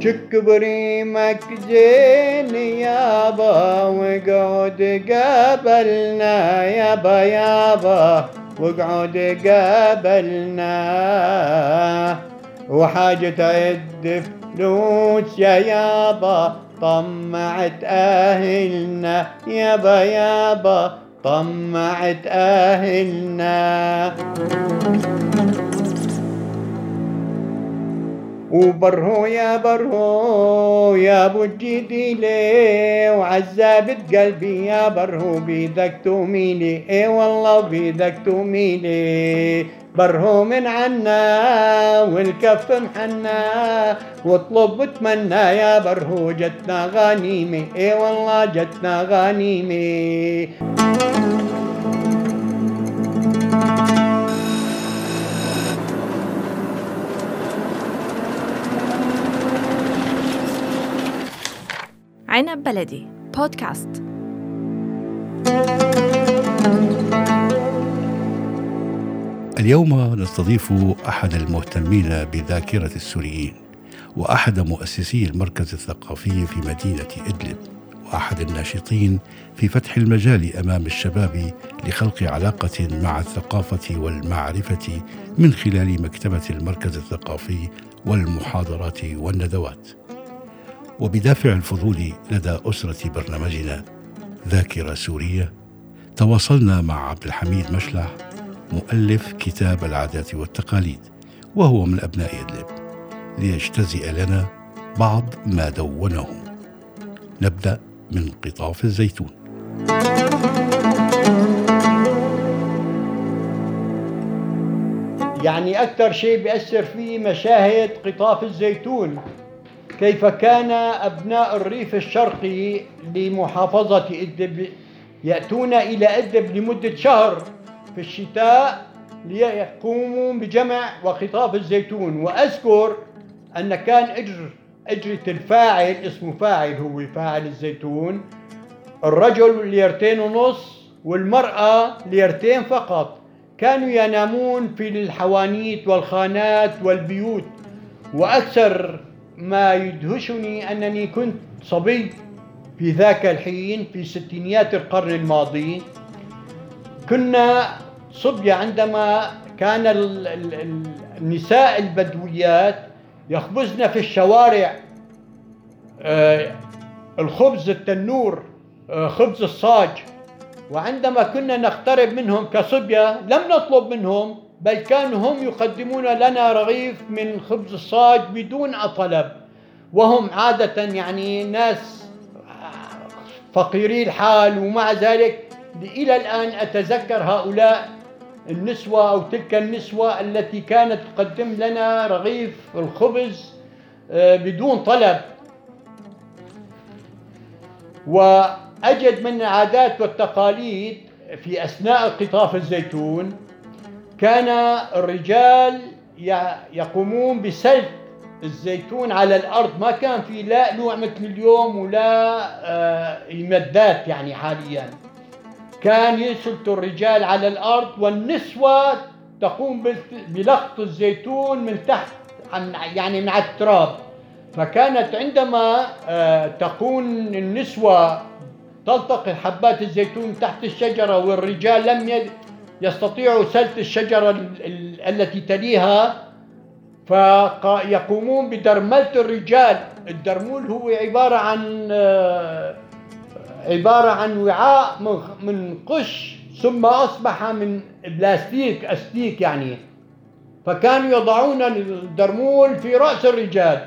شك بريمك زين يابا وقعد قابلنا يابا يابا وقعد قابلنا وحاجة عد فلوس يا يابا طمعت أهلنا يابا يابا طمعت أهلنا وبرهو يا برهو يا أبو الجديلي وعذابة قلبي يا برهو بيدك توميلي إي والله بيدك توميلي برهو من عنا والكف محنا واطلب واتمنى يا برهو جتنا غنيمة إي والله جتنا غنيمة عنب بلدي. بودكاست. اليوم نستضيف أحد المهتمين بذاكرة السوريين وأحد مؤسسي المركز الثقافي في مدينة إدلب وأحد الناشطين في فتح المجال أمام الشباب لخلق علاقة مع الثقافة والمعرفة من خلال مكتبة المركز الثقافي والمحاضرات والندوات. وبدافع الفضول لدى أسرة برنامجنا ذاكرة سورية تواصلنا مع عبد الحميد مشلح مؤلف كتاب العادات والتقاليد وهو من أبناء إدلب ليجتزئ لنا بعض ما دونه نبدأ من قطاف الزيتون. يعني أكثر شيء بيأثر فيه مشاهد قطاف الزيتون. كيف كان أبناء الريف الشرقي لمحافظة إدلب يأتون إلى إدلب لمدة شهر في الشتاء ليقوموا بجمع وقطاف الزيتون. وأذكر أن كان أجر أجرة الفاعل اسمه فاعل هو فاعل الزيتون. الرجل ليرتين ونص والمرأة ليرتين فقط. كانوا ينامون في الحوانيت والخانات والبيوت. وأكثر ما يدهشني أنني كنت صبي في ذاك الحين في ستينيات القرن الماضي. كنا صبية عندما كان النساء البدويات يخبزن في الشوارع آه، الخبز التنور آه، خبز الصاج. وعندما كنا نقترب منهم كصبية لم نطلب منهم بل كانوا هم يقدمون لنا رغيف من خبز الصاج بدون طلب وهم عادة يعني ناس فقيري الحال ومع ذلك إلى الآن أتذكر هؤلاء النسوة أو تلك النسوة التي كانت تقدم لنا رغيف الخبز آه، بدون طلب. وأجد من العادات والتقاليد في أثناء قطاف الزيتون كان الرجال يقومون بسلق الزيتون على الأرض. ما كان في لا نوع مثل اليوم ولا آه، المدات يعني حاليا. كان يسلط الرجال على الأرض والنسوة تقوم بلقط الزيتون من تحت يعني من على التراب. فكانت عندما آه، تكون النسوة تلتقط حبات الزيتون تحت الشجرة والرجال لم يستطيعوا سلت الشجرة التي تليها فيقومون بدرملة الرجال. الدرمول هو عبارة عن آه، عبارة عن وعاء من قش ثم أصبح من بلاستيك أستيك يعني. فكانوا يضعون الدرمول في رأس الرجال.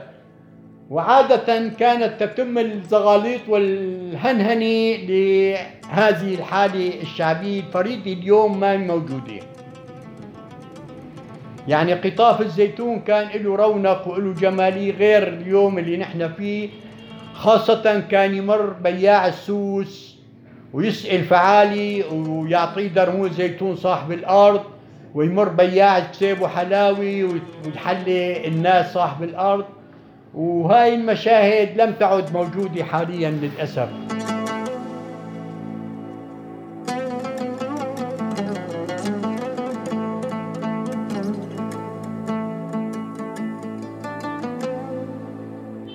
وعادة كانت تتم الزغاليط والهنهنة لهذه الحالة الشعبية الفريدة اليوم ما موجودة. يعني قطاف الزيتون كان له رونق وله جمالية غير اليوم اللي نحن فيه. خاصة كان يمر بياع السوس ويسأل فعالي ويعطيه درموز زيتون صاحب الأرض ويمر بياع كسيب وحلاوي ويحلي الناس صاحب الأرض. وهاي المشاهد لم تعد موجودة حاليا للأسف.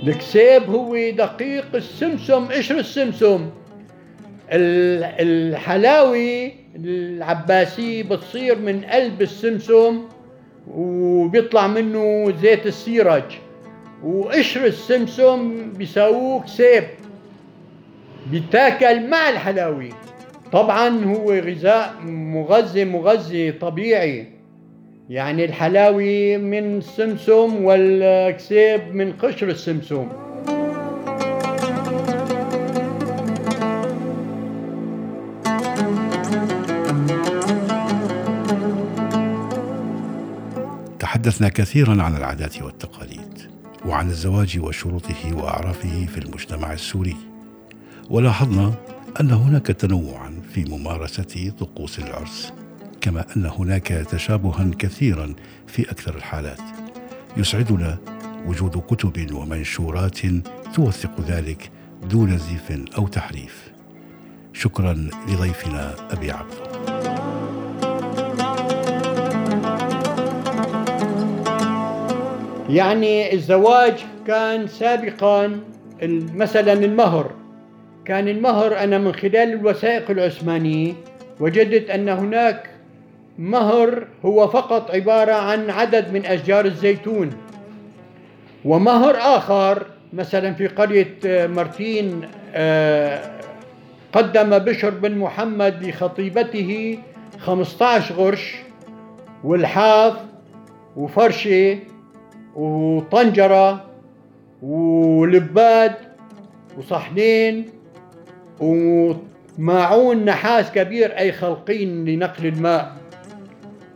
الكسيب هو دقيق السمسم قشر السمسم. ال- الحلاوي العباسي بتصير من قلب السمسم وبيطلع منه زيت السيرج. وقشر السمسم بيساووه كسيب بيتاكل مع الحلاوي طبعا هو غذاء مغذي مغذي طبيعي. يعني الحلاوي من السمسم والكسيب من قشر السمسم. تحدثنا كثيرا عن العادات والتقاليد. وعن الزواج وشروطه وأعرافه في المجتمع السوري. ولاحظنا أن هناك تنوعا في ممارسة طقوس العرس كما أن هناك تشابها كثيرا في أكثر الحالات. يسعدنا وجود كتب ومنشورات توثق ذلك دون زيف أو تحريف. شكرا لضيفنا أبي عبده يعني الزواج كان سابقا مثلا المهر. كان المهر أنا من خلال الوثائق العثمانية وجدت أن هناك مهر هو فقط عبارة عن عدد من أشجار الزيتون. ومهر آخر مثلا في قرية آه، مرتين آه، قدم بشر بن محمد لخطيبته 15 غرش والحاف وفرشة وطنجرة ولباد وصحنين وماعون نحاس كبير أي خلقين لنقل الماء.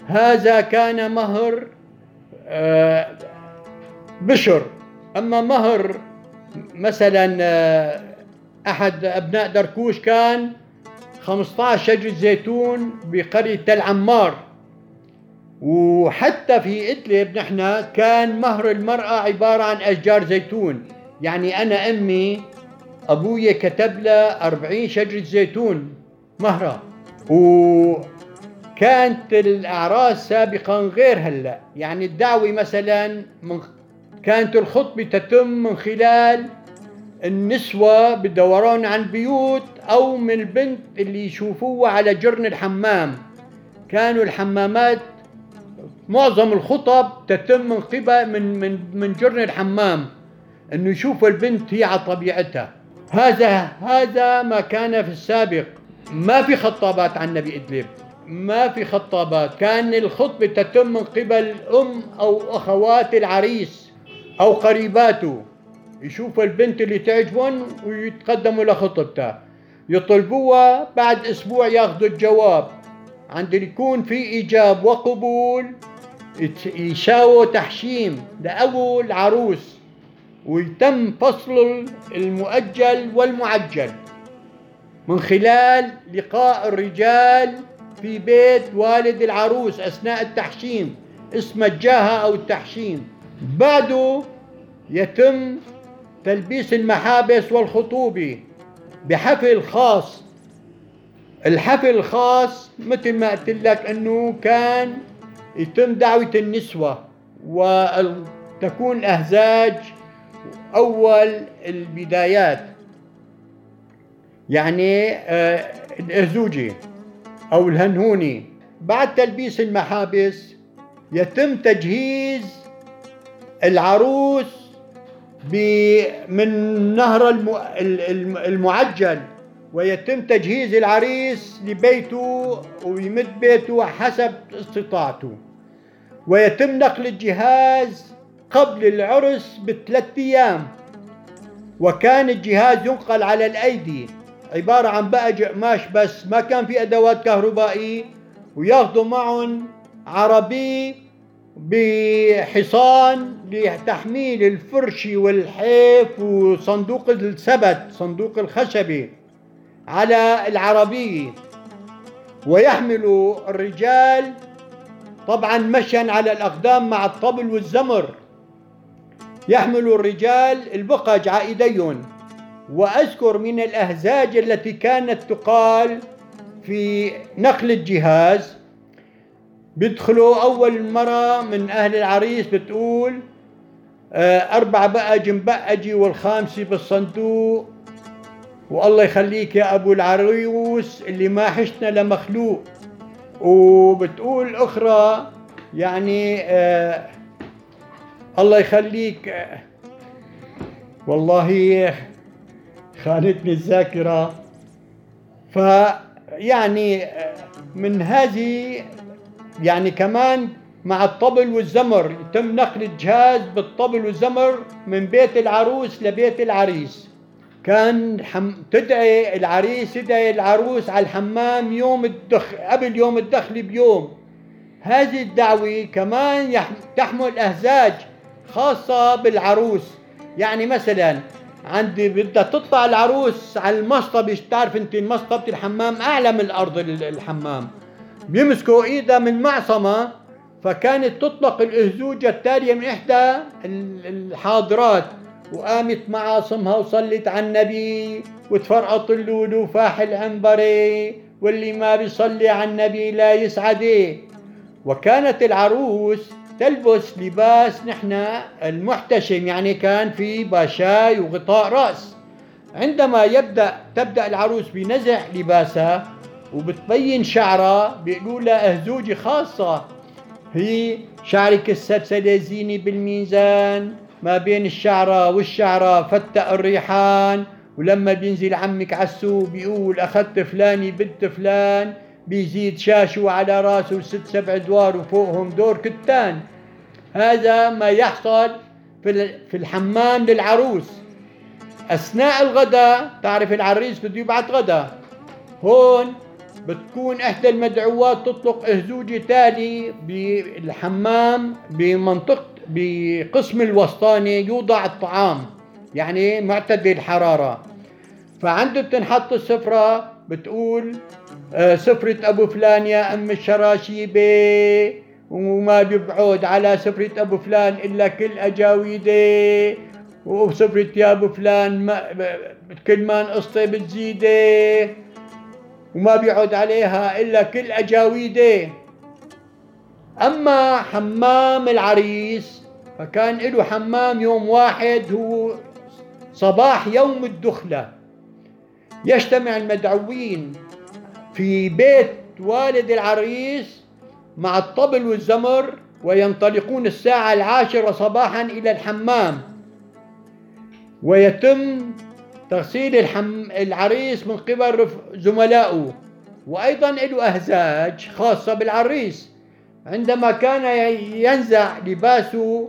هذا كان مهر آه، بشر. أما مهر مثلا آه، أحد أبناء دركوش كان 15 شجرة زيتون بقرية تل عمار وحتى في إدلب نحن كان مهر المرأة عبارة عن أشجار زيتون. يعني أنا أمي أبويا كتب لها 40 شجرة زيتون مهرة. وكانت الأعراس سابقا غير هلأ. يعني الدعوة مثلا من كانت الخطبة تتم من خلال النسوة بالدوران عن بيوت أو من البنت اللي يشوفوها على جرن الحمام. كانوا الحمامات معظم الخطب تتم من قبل من من من جرن الحمام إنه يشوفوا البنت هي على طبيعتها. هذا هذا ما كان في السابق. ما في خطابات عن النبي إدلب. ما في خطابات. كان الخطبه تتم من قبل أم أو أخوات العريس أو قريباته. يشوفوا البنت اللي تعجبهم ويتقدموا لخطبتها. يطلبوها بعد أسبوع ياخذوا الجواب. عند يكون في إيجاب وقبول يساووا تحشيم لأول عروس ويتم فصل المؤجل والمعجل. من خلال لقاء الرجال في بيت والد العروس أثناء التحشيم اسم الجاهة أو التحشيم. بعده يتم تلبيس المحابس والخطوبة بحفل خاص. الحفل الخاص مثل ما قلت لك إنه كان يتم دعوة النسوة وتكون أهزاج أول البدايات. يعني آه، الأهزوجي أو الهنهوني. بعد تلبيس المحابس يتم تجهيز العروس من نهر الم- ال- الم- المعجل. ويتم تجهيز العريس لبيته ويمد بيته حسب استطاعته. ويتم نقل الجهاز قبل العرس بثلاث أيام. وكان الجهاز ينقل على الأيدي. عبارة عن بقى قماش بس ما كان في أدوات كهربائية وياخذوا معهم عربي بحصان لتحميل الفرش والحيف وصندوق السبت صندوق الخشبي. على العربية ويحمل الرجال طبعا مشيا على الأقدام مع الطبل والزمر. يحمل الرجال البقج عائديهم وأذكر من الأهزاج التي كانت تقال في نقل الجهاز. بيدخلوا أول مرة من أهل العريس بتقول آه، أربعة بقى جنبقجي والخامسة بالصندوق. والله يخليك يا أبو العروس اللي ما حشنا لمخلوق وبتقول أخرى يعني آه الله يخليك آه والله خانتني الذاكرة. فيعني آه من هذه يعني كمان مع الطبل والزمر يتم نقل الجهاز بالطبل والزمر من بيت العروس لبيت العريس. كان حم... تدعي العريس يدعي العروس على الحمام يوم الدخ قبل يوم الدخل بيوم. هذه الدعوة كمان يح... تحمل أهزاج خاصة بالعروس. يعني مثلا عندي بدها تطلع العروس على المصطبة تعرف أنت المصطبة الحمام؟ أعلى من الأرض الحمام. بيمسكوا إيدها من معصمة فكانت تطلق الأهزوجة التالية من إحدى الحاضرات. وقامت معاصمها وصلت على النبي وتفرقط اللولو فاح العنبري واللي ما بيصلي على النبي لا يسعده وكانت العروس تلبس لباس نحن المحتشم يعني كان في باشاي وغطاء رأس. عندما يبدأ تبدأ العروس بنزع لباسها وبتبين شعرها بيقولوا لها أهزوجة خاصة. هي شعرك السلسلة زيني بالميزان. ما بين الشعرة والشعرة فتق الريحان ولما بينزل عمك عالسوق بيقول أخذت فلاني بنت فلان بيزيد شاشو على راسه ست سبع أدوار وفوقهم دور كتان. هذا ما يحصل في الحمام للعروس. أثناء الغداء تعرف العريس بده يبعث غداء. هون بتكون إحدى المدعوات تطلق اهزوجه تالي بالحمام بمنطقة بقسم الوسطاني يوضع الطعام يعني معتدل الحرارة. فعنده بتنحط السفرة بتقول آه، سفرة أبو فلان يا أم الشراشيبة وما بيبعد على سفرة أبو فلان إلا كل أجاويدة وسفرة يا أبو فلان ما كل ما نقصته بتزيدة وما بيعود عليها إلا كل أجاويدة. أما حمام العريس فكان له حمام يوم واحد هو صباح يوم الدخلة. يجتمع المدعوين في بيت والد العريس مع الطبل والزمر وينطلقون الساعة العاشرة صباحا إلى الحمام. ويتم تغسيل الحم... العريس من قبل زملائه. وأيضا له أهزاج خاصة بالعريس. عندما كان ينزع لباسه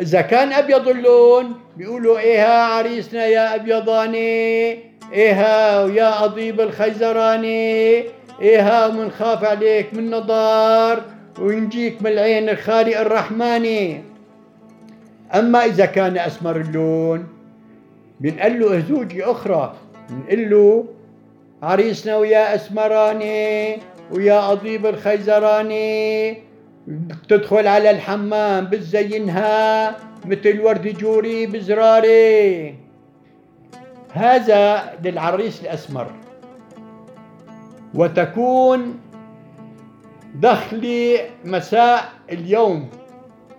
إذا كان أبيض اللون بيقولوا إيها عريسنا يا أبيضاني إيها ويا أضيب الخيزراني إيها ومنخاف عليك من نضار وينجيك من العين الخالق الرحماني أما إذا كان أسمر اللون بنقول له أهزوجي أخرى بنقول له عريسنا ويا أسمراني ويا أضيب الخيزراني تدخل على الحمام بتزينها مثل ورد جوري بزراري. هذا للعريس الأسمر. وتكون دخلي مساء اليوم.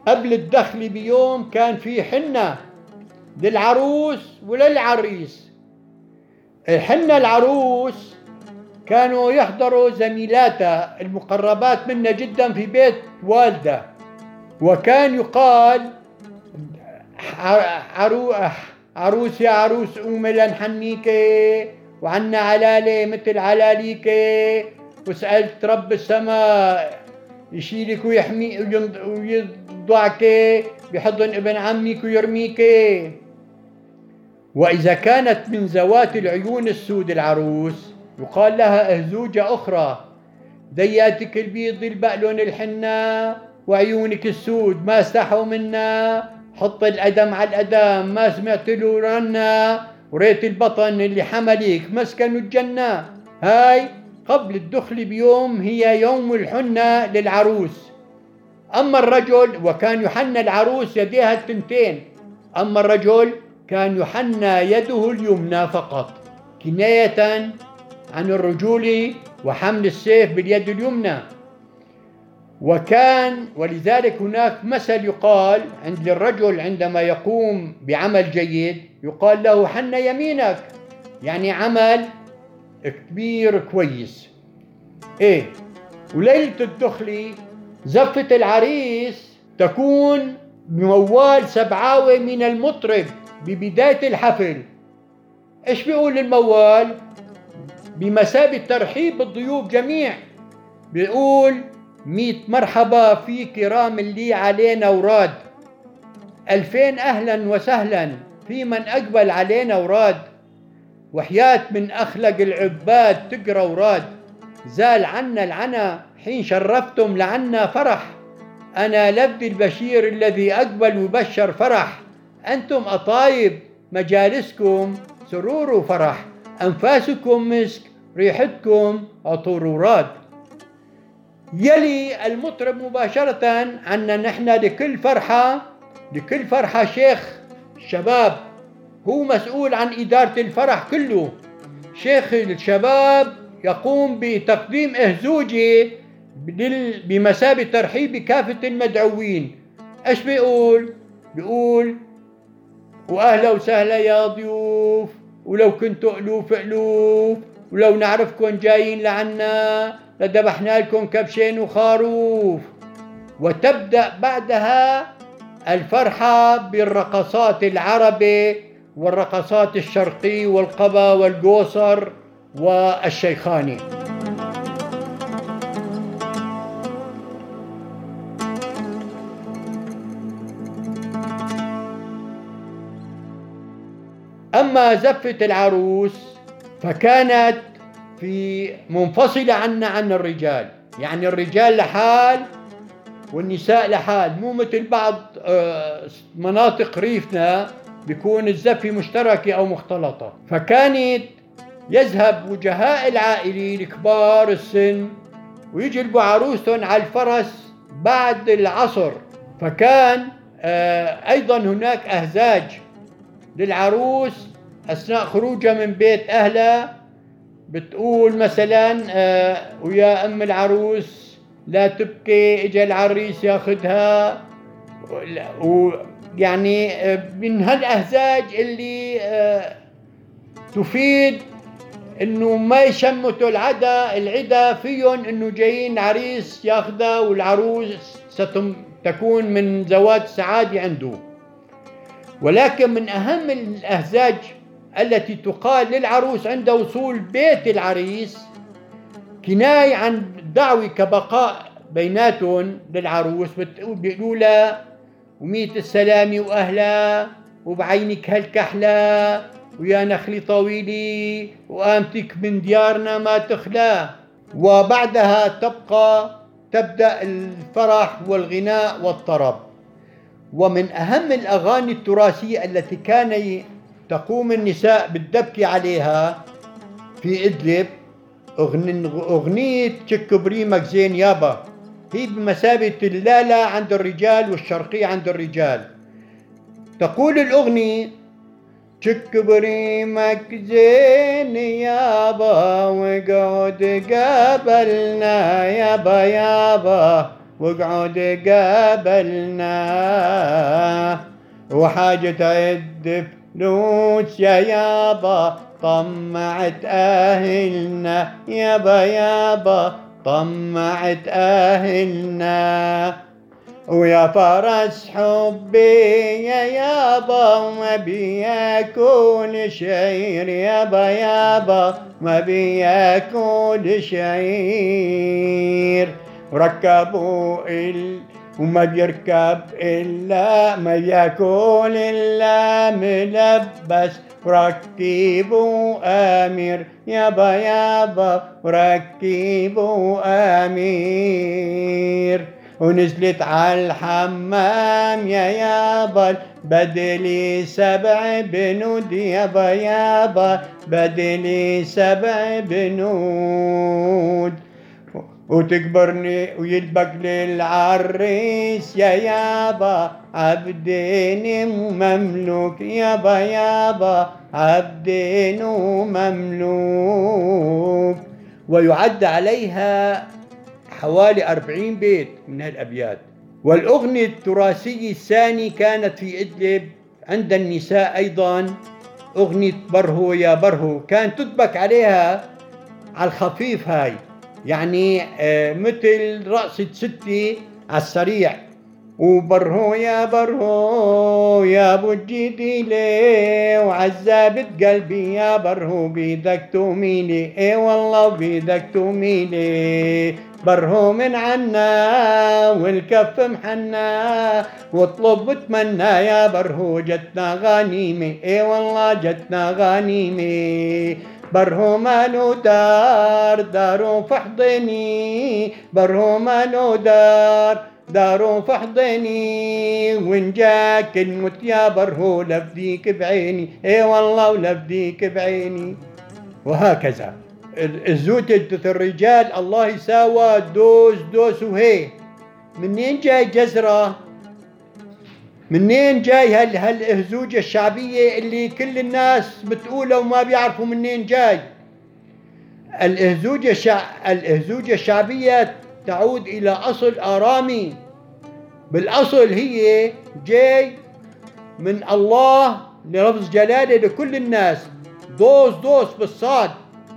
قبل الدخل بيوم كان في حنة للعروس وللعريس. حنة العروس كانوا يحضروا زميلاتها المقربات منا جدا في بيت والدة. وكان يقال عرو عروس يا عروس قومي لنحنيكي وعنا علالة مثل علاليكي. وسألت رب السماء يشيلك ويحمي ويضعك بحضن ابن عمك ويرميك وإذا كانت من ذوات العيون السود العروس يقال لها أهزوجة أخرى. دياتك البيض البقلون الحنة وعيونك السود ما استحوا منا. حط الأدم على الأدم ما سمعت له رنا وريت البطن اللي حملك مسكن الجنة. هاي قبل الدخل بيوم هي يوم الحنة للعروس. أما الرجل وكان يحنى العروس يديها التنتين. أما الرجل كان يحنى يده اليمنى فقط. كناية عن الرجول وحمل السيف باليد اليمنى. وكان ولذلك هناك مثل يقال عند الرجل عندما يقوم بعمل جيد يقال له حن يمينك. يعني عمل كبير كويس. إيه وليلة الدخلة زفة العريس تكون بموال سبعاوي من المطرب ببداية الحفل. إيش بيقول الموال؟ بمثابة ترحيب بالضيوف جميع. بيقول ميت مرحبا في كرام اللي علينا وراد. ألفين أهلا وسهلا في من أقبل علينا وراد. وحياة من أخلق العباد تقرأ وراد. زال عنا العنا حين شرفتم لعنا فرح. أنا لبد البشير الذي أقبل وبشر فرح. أنتم أطايب مجالسكم سرور وفرح. أنفاسكم مسك ريحتكم عطور وراد يلي المطرب مباشرة عنا نحن لكل فرحة لكل فرحة شيخ الشباب هو مسؤول عن إدارة الفرح كله. شيخ الشباب يقوم بتقديم أهزوجة بمثابة ترحيب كافة المدعوين. إيش بيقول؟ بيقول وأهلا وسهلا يا ضيوف. ولو كنتوا الوف الوف ولو نعرفكم جايين لعنا لذبحنا لكم كبشين وخروف وتبدأ بعدها الفرحة بالرقصات العربي والرقصات الشرقي والقبا والقوصر والشيخاني. أما زفة العروس فكانت في منفصلة عنا عن الرجال. يعني الرجال لحال والنساء لحال. مو مثل بعض آه، مناطق ريفنا بيكون الزفة مشتركة أو مختلطة. فكانت يذهب وجهاء العائلة الكبار السن ويجلبوا عروسهم على الفرس بعد العصر. فكان آه، أيضا هناك أهزاج للعروس أثناء خروجها من بيت أهلها بتقول مثلا آه ويا أم العروس لا تبكي إجا العريس ياخذها. ويعني آه من هالأهزاج اللي آه تفيد إنه ما يشمتوا العدا العدا فيهم إنه جايين عريس ياخذها والعروس ستكون من زواج سعاده عنده. ولكن من أهم الأهزاج التي تقال للعروس عند وصول بيت العريس كناية عن دعوة كبقاء بيناتهم للعروس بيقولوا لها وميت السلامة وأهلا وبعينك هالكحلة ويا نخلي طويلة وقامتك من ديارنا ما تخلى. وبعدها تبقى تبدأ الفرح والغناء والطرب. ومن أهم الأغاني التراثية التي كان تقوم النساء بالدبكة عليها في إدلب. أغنية تشك بريمك زين يابا. هي بمثابة اللالة عند الرجال والشرقية عند الرجال. تقول الأغنية تشك بريمك زين يابا وقعد قابلنا يابا يابا وقعد قابلنا. وحاجة الدب يا يابا طمعت أهلنا. يابا يابا طمعت أهلنا. ويا فرس حبي يا يابا ما بياكل شعير يابا يابا ما بياكل شعير ركبوا ال وما بيركب إلا ما ياكل إلا ملبس. ركبوا أمير يابا يابا ركبوا أمير ونزلت على الحمام يا يابا بدلي سبع بنود. يابا يابا بدلي سبع بنود. وتكبرني ويلبق للعريس يا يابا عبدين مملوك يابا يابا عبدين مملوك ويعد عليها حوالي أربعين بيت من هالأبيات. والأغنية التراثية الثانية كانت في إدلب عند النساء أيضا. أغنية برهو يا برهو كان تدبك عليها على الخفيف هاي. يعني آه، مثل رقصة ستي على السريع. وبرهو يا برهو يا أبو الجدي لي وعذابت قلبي يا برهو بيدك توميلي إي والله بيدك توميلي برهو من عنا والكف محنا واطلب واتمنى يا برهو جتنا غنيمة إي والله جتنا غنيمة برهو مالو دار دارو فحضني. برهو مالو دار دارو فحضني. وين جاك الموت يا برهو لفديك بعيني. إي والله ولفديك بعيني. وهكذا. الزوجة الرجال الله يساوى دوس دوس وهي. منين جاي جزرة؟ منين جاي هال هالهزوجة الشعبية اللي كل الناس بتقولها وما بيعرفوا منين جاي؟ الهزوجة الشع... الهزوجة الشعبية تعود إلى أصل آرامي. بالأصل هي جاي من الله لرفض جلالة لكل الناس. دوس دوس بالصاد.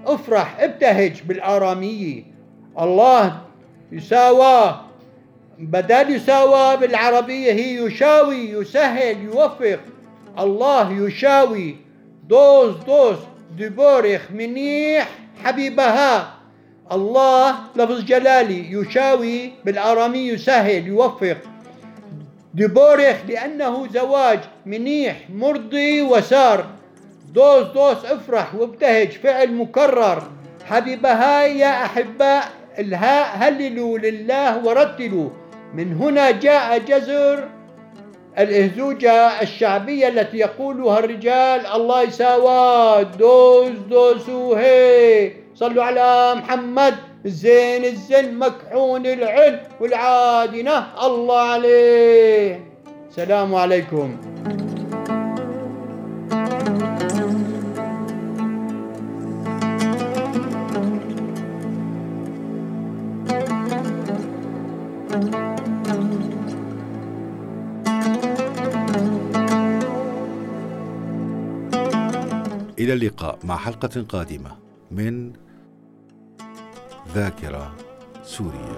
افرح ابتهج بالآرامية. الله يساوى بدل يساوى بالعربية هي يشاوي يسهل يوفق. الله يشاوي دوس دوس دبورخ منيح حبيبها. الله لفظ جلالي يشاوي بالآرامي يسهل يوفق. دبورخ لأنه زواج منيح مرضي وسار. دوس دوس افرح وابتهج فعل مكرر. حبيبها يا أحباء الهاء هللوا لله ورتلوا. من هنا جاء جذر الإهزوجة الشعبية التي يقولها الرجال الله يساوى. دوس دوسو هي صلوا على محمد. الزين الزين مكحون العين والعادنة. الله عليه. السلام عليكم. إلى اللقاء مع حلقة قادمة من ذاكرة سوريا